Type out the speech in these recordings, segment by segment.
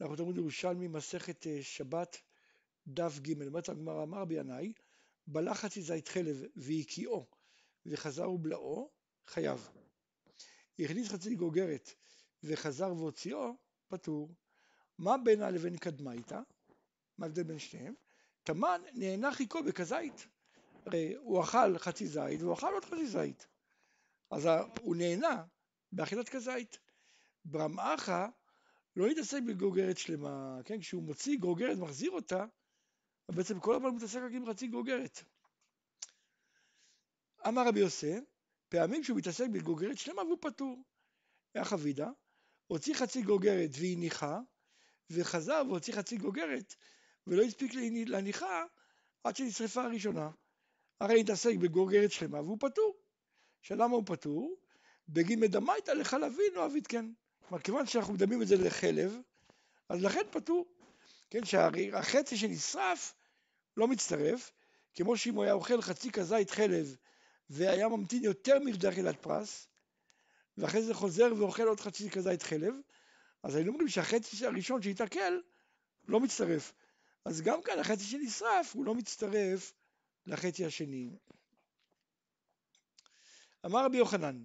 אנחנו תלמוד ירושלמי, מסכת אה, שבת, דף ג', אומרת הגמרא, אמר רבי ינאי, בלע חצי זית חלב והקיאו וחזר ובלעו, חייב. הכניס חצי גוגרת וחזר והוציאו, פטור. מה בינה לבין קדמייתא? מה ההבדל בין שניהם? תמן נהנה חיכו בכזית. הרי הוא אכל חצי זית והוא אכל עוד חצי זית. אז הוא נהנה באכילת כזית. ברמאחה לא להתעסק בגוגרת שלמה, כן? כשהוא מוציא גוגרת, מחזיר אותה, בעצם כל הזמן מתעסק רק עם חצי גוגרת. אמר רבי יוסף, פעמים שהוא מתעסק בגוגרת שלמה והוא פטור. איך אבידה? הוציא חצי גוגרת והניחה, וחזר והוציא חצי גוגרת, ולא הספיק להניחה עד שנשרפה הראשונה. הרי התעסק בגוגרת שלמה והוא פטור. שלמה הוא פטור? בגין מדמייתא לחלבין אביד כן. כלומר, כיוון שאנחנו מדמים את זה לחלב, אז לכן פטור. כן, שהחצי שנשרף לא מצטרף, כמו שאם הוא היה אוכל חצי כזית חלב והיה ממתין יותר מכדי אכילת פרס, ואחרי זה חוזר ואוכל עוד חצי כזית חלב, אז היינו אומרים שהחצי הראשון שהתעכל לא מצטרף. אז גם כאן החצי שנשרף הוא לא מצטרף לחצי השני. אמר רבי יוחנן,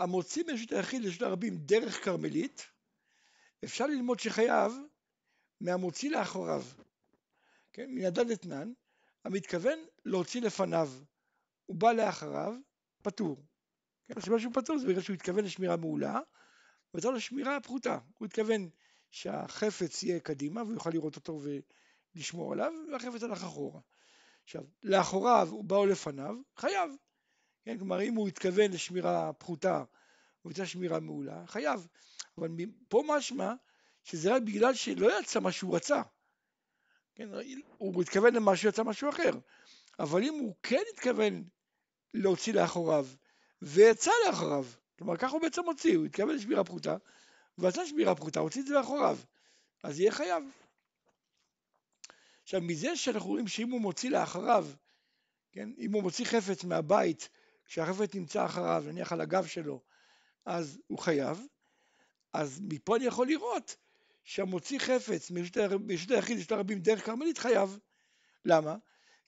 המוציא מרשות היחיד לרשות הרבים דרך כרמלית, אפשר ללמוד שחייב מהמוציא לאחוריו. כן, מן הדד אתנן, המתכוון להוציא לפניו, הוא בא לאחריו, פטור. כן, הסיבה שהוא פטור זה בגלל שהוא התכוון לשמירה מעולה, וזו לשמירה פחותה. הוא התכוון שהחפץ יהיה קדימה והוא יוכל לראות אותו ולשמור עליו, והחפץ הלך אחורה. עכשיו, לאחוריו הוא בא לפניו, חייב. כן, כלומר אם הוא התכוון לשמירה פחותה רוצה שמירה מעולה, חייב. אבל פה משמע שזה רק בגלל שלא יצא מה שהוא רצה. כן, הוא התכוון למשהו, יצא משהו אחר. אבל אם הוא כן התכוון להוציא לאחוריו, ויצא לאחוריו, כלומר ככה הוא בעצם הוציא, הוא התכוון לשמירה פחותה, ועשה שמירה פחותה, הוציא את זה לאחוריו, אז יהיה חייב. עכשיו מזה שאנחנו רואים שאם הוא מוציא לאחריו, כן, אם הוא מוציא חפץ מהבית כשהחפץ נמצא אחריו, נניח על הגב שלו, אז הוא חייב. אז מפה אני יכול לראות שהמוציא חפץ מרשות היחיד לשת הרבים דרך כרמלית חייב. למה?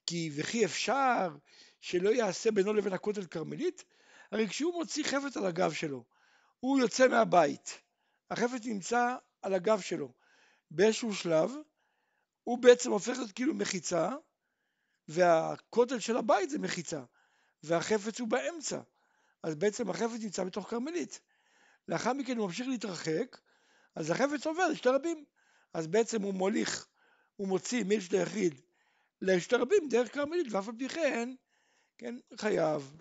כי וכי אפשר שלא יעשה בינו לבין הכותל כרמלית? הרי כשהוא מוציא חפץ על הגב שלו, הוא יוצא מהבית, החפץ נמצא על הגב שלו. באיזשהו שלב הוא בעצם הופך להיות כאילו מחיצה, והכותל של הבית זה מחיצה. והחפץ הוא באמצע, אז בעצם החפץ נמצא בתוך כרמלית. לאחר מכן הוא ממשיך להתרחק, אז החפץ עובר לשתי רבים. אז בעצם הוא מוליך, הוא מוציא מרשת היחיד לשתי רבים דרך כרמלית, ואף על פי כן, כן, חייב.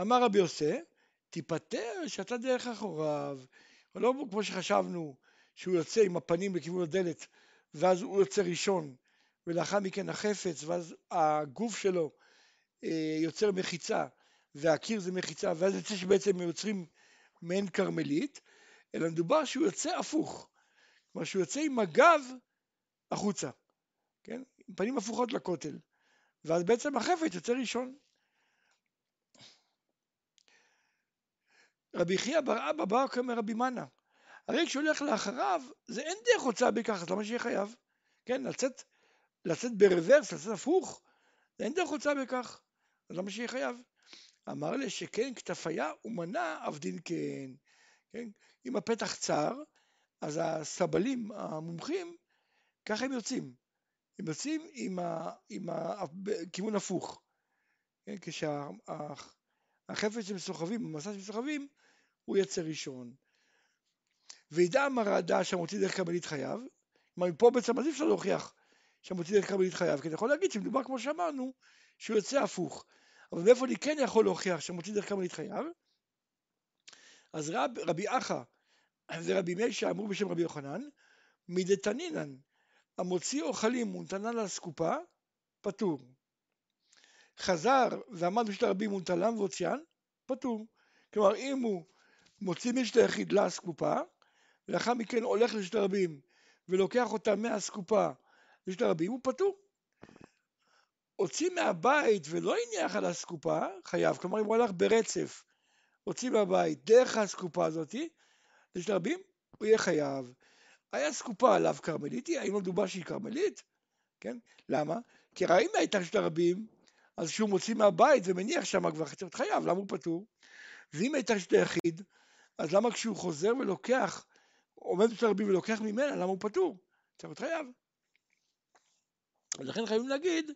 אמר רבי יוסף, תיפטר שאתה דרך אחוריו. לא כמו שחשבנו, שהוא יוצא עם הפנים לכיוון הדלת, ואז הוא יוצא ראשון, ולאחר מכן החפץ, ואז הגוף שלו אה, יוצר מחיצה, והקיר זה מחיצה, ואז יוצא שבעצם יוצרים מעין כרמלית, אלא מדובר שהוא יוצא הפוך. כלומר שהוא יוצא עם הגב החוצה, כן? עם פנים הפוכות לכותל. ואז בעצם החפץ יוצא ראשון. רבי חייא בר אבא בא כמר רבי מנה. הרי כשהוא הולך לאחריו, זה אין דרך הוצאה בכך, אז למה שיהיה חייב? כן, לצאת לצאת ברוורס, לצאת הפוך, אין דרך הוצאה בכך, אז למה שיהיה חייב? אמר לי שכן כתפיה ומנה עבדין כן, כן, אם הפתח צר, אז הסבלים המומחים, ככה הם יוצאים, הם יוצאים עם, ה, עם הכיוון הפוך, כן, כשהחפץ שמסוחבים, המסע שמסוחבים, הוא יצא ראשון. וידע אמר האדה שהמוציא דרך קבלית חייו, כלומר מפה בעצם אז אי אפשר להוכיח שהמוציא דרך קרמלית חייב, כי אני יכול להגיד שמדובר כמו שאמרנו, שהוא יוצא הפוך. אבל מאיפה אני כן יכול להוכיח שהמוציא דרך קרמלית חייב? אז רב, רבי אחא ורבי מיישה אמרו בשם רבי יוחנן, מדתנינן, המוציא אוכלים ונתנן על אסקופה, פטור. חזר ועמד בשביל הרבים ונטלם והוציאן, פטור. כלומר, אם הוא מוציא משת היחיד לאסקופה, ולאחר מכן הולך לשת הרבים ולוקח אותה מהאסקופה יש לרבים, הוא פטור. הוציא מהבית ולא הניח על הסקופה, חייב. כלומר, אם הוא הלך ברצף, הוציא מהבית דרך הסקופה הזאתי, לשת הרבים, הוא יהיה חייב. היה סקופה עליו כרמליטי, האם לא מדובר שהיא כרמלית? כן? למה? כי הרי אם הייתה לשת הרבים, אז כשהוא מוציא מהבית ומניח שם כבר צריך להיות חייב, למה הוא פטור? ואם הייתה רשת היחיד, אז למה כשהוא חוזר ולוקח, עומד בשביל הרבים ולוקח ממנה, למה הוא פטור? צריך להיות חייב. ולכן חייבים להגיד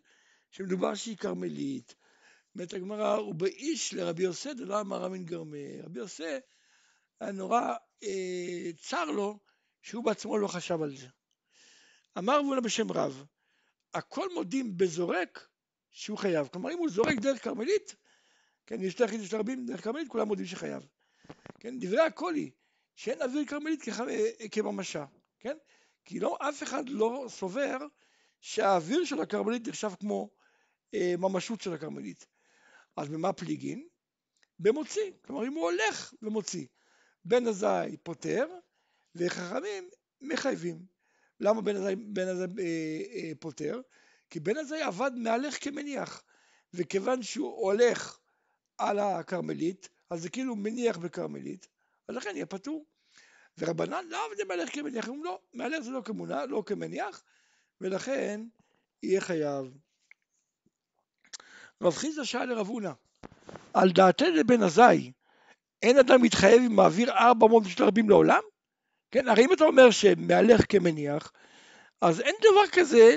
שמדובר שהיא כרמלית. אומרת הגמרא, הוא באיש לרבי יוסי דלא אמר רמין גרמה. רבי יוסי היה נורא אה, צר לו שהוא בעצמו לא חשב על זה. אמר רבונה בשם רב, הכל מודים בזורק שהוא חייב. כלומר, אם הוא זורק דרך כרמלית, כן, יש תחיד יש רבים דרך כרמלית, כולם מודים שחייב. כן, דברי הקולי, שאין אוויר כרמלית כממשה, כן? כי לא, אף אחד לא סובר שהאוויר של הכרמלית נחשב כמו אה, ממשות של הכרמלית. אז במה פליגין? במוציא. כלומר, אם הוא הולך ומוציא. בן עזאי פוטר, וחכמים מחייבים. למה בן עזאי, בן עזאי אה, אה, פוטר? כי בן עזאי עבד מהלך כמניח, וכיוון שהוא הולך על הכרמלית, אז זה כאילו מניח בכרמלית, אז לכן יהיה פטור. ורבנן לא עבד מהלך כמניח, הם לא, מהלך זה לא כמונה, לא כמניח, ולכן יהיה חייב. רב חיסדא שאל לרב הונא, על דעתי לבן עזאי, אין אדם מתחייב אם מעביר ארבע מאות בשביל רבים לעולם? כן, הרי אם אתה אומר שמהלך כמניח, אז אין דבר כזה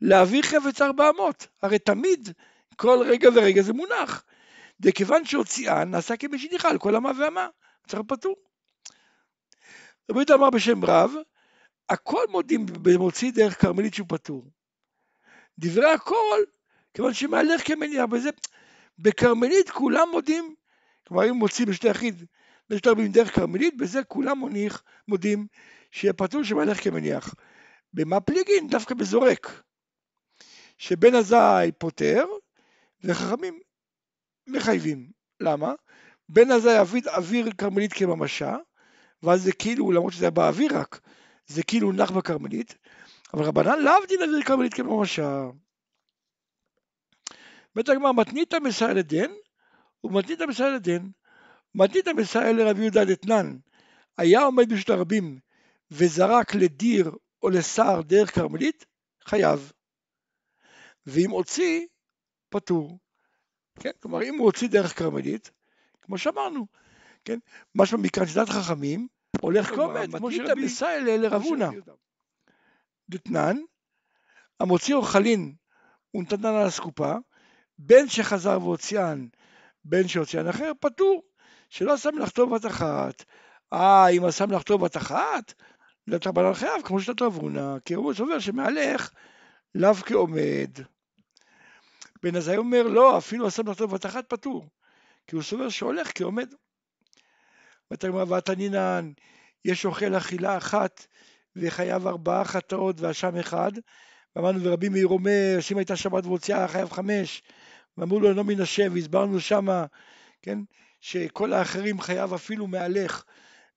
להעביר חפץ ארבע אמות, הרי תמיד, כל רגע ורגע זה מונח. וכיוון שהוציאה נעשה כמשניחה על כל אמה ואמה, צריך פטור. רבי יהודה אמר בשם רב, הכל מודים במוציא דרך כרמלית שהוא פטור. דברי הכל, כיוון שמהלך כמניח בזה, בכרמלית כולם מודים, כלומר אם מוצאים בשתי יחיד, בשתי רבים דרך כרמלית, בזה כולם מוניח, מודים שיהיה פטור שמהלך כמניח. במה פליגין? דווקא בזורק. שבן עזאי פוטר, וחכמים מחייבים. למה? בן עזאי אוויר כרמלית כממשה, ואז זה כאילו, למרות שזה היה באוויר רק, זה כאילו נח בכרמלית, אבל רבנן דין אוויר כרמלית כממשה. בית הגמר מתנית מסייע לדן, ומתנית מסייע לדן. מתנית מסייע לרבי יהודה דתנן, היה עומד בשביל הרבים וזרק לדיר או לשר דרך כרמלית, חייב. ואם הוציא, פטור. כן? כלומר, אם הוא הוציא דרך כרמלית, כמו שאמרנו, כן? משמע מכאן שדת חכמים הולך כעומד, כמו שרבי ישראל לרב הונא. דתנן, המוציא אוכלין ונתנן על הסקופה, בין שחזר והוציאן, בין שהוציאן אחר, פטור, שלא שם מלאכתו בבת אחת. אה, אם עשה מלאכתו בבת אחת, לתרבנן חייב, כמו שדת רב הונא, כי הוא סובר שמהלך לאו כעומד. בן עזאי אומר, לא, אפילו עשה מלאכתו בבת אחת פטור, כי הוא סובר שהולך כעומד. ותגמר ועתנינן, יש אוכל אכילה אחת וחייב ארבעה חטאות ואשם אחד. ואמרנו ורבי מאיר אומר שאם הייתה שבת והוציאה חייב חמש ואמרו לו אינו מן השם והסברנו שמה כן שכל האחרים חייב אפילו מהלך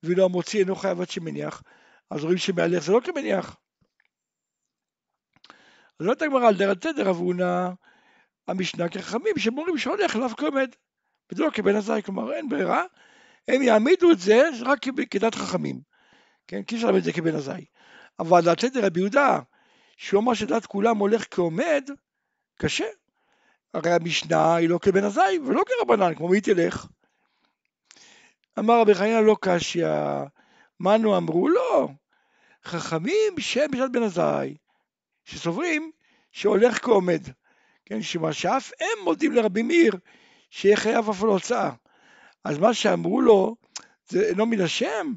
ואילו המוציא אינו חייב עד שמניח. אז רואים שמהלך זה לא כמניח. אז אומרת הגמרא על דרת תדר אבונה המשנה כחכמים שמורים שהולך לאו כעומד וזה לא כבן עזאי כלומר אין ברירה הם יעמידו את זה רק כדת חכמים, כן? כי אפשר להעמיד את זה כבן עזאי. אבל דעת סדר רבי יהודה, שהוא אמר שדת כולם הולך כעומד, קשה. הרי המשנה היא לא כבן עזאי ולא כרבנן, כמו מי תלך. אמר רבי חנינא לא קשיא, מנו אמרו? לא. חכמים שם בשעת בן עזאי, שסוברים שהולך כעומד. כן, שמה שאף הם מודים לרבי מאיר שיהיה חייב אף על הוצאה. אז מה שאמרו לו, זה אינו מן השם?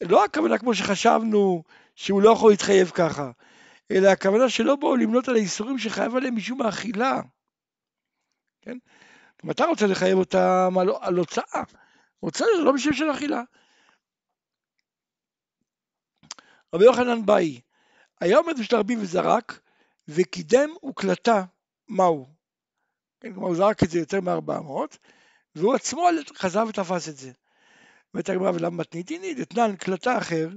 לא הכוונה כמו שחשבנו, שהוא לא יכול להתחייב ככה, אלא הכוונה שלא באו למנות על האיסורים שחייב עליהם משום האכילה. כן? אם אתה רוצה לחייב אותם על, על הוצאה, הוצאה זה לא משום של אכילה. רבי יוחנן באי, היה עומד בשביל הרבים וזרק, וקידם וקלטה מהו. כן, כלומר הוא זרק את זה יותר מ-400, והוא עצמו חזר ותפס את זה. אומרת הגמרא ולמה מתניתיני? דתנן קלטה אחר,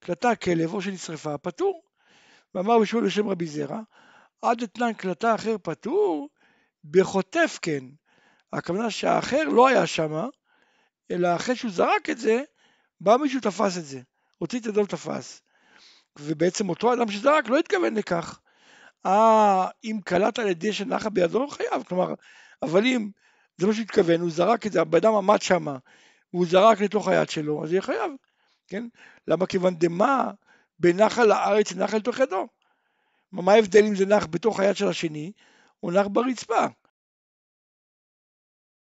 קלטה כלב או שנשרפה, פטור. ואמר בשמואל בשם רבי זרע, עד אתנן קלטה אחר פטור, בחוטף כן. הכוונה שהאחר לא היה שמה, אלא אחרי שהוא זרק את זה, בא מישהו תפס את זה, הוציא את ידו ותפס, ובעצם אותו אדם שזרק לא התכוון לכך. אה, אם קלט על ידי שנחה בידו, חייב, כלומר, אבל אם זה מה שהתכוון, הוא זרק את זה, הבן אדם עמד שם, והוא זרק לתוך היד שלו, אז יהיה חייב, כן? למה? כיוון דמה בנחל הארץ נח לתוך ידו. מה ההבדל אם זה נח בתוך היד של השני, או נח ברצפה?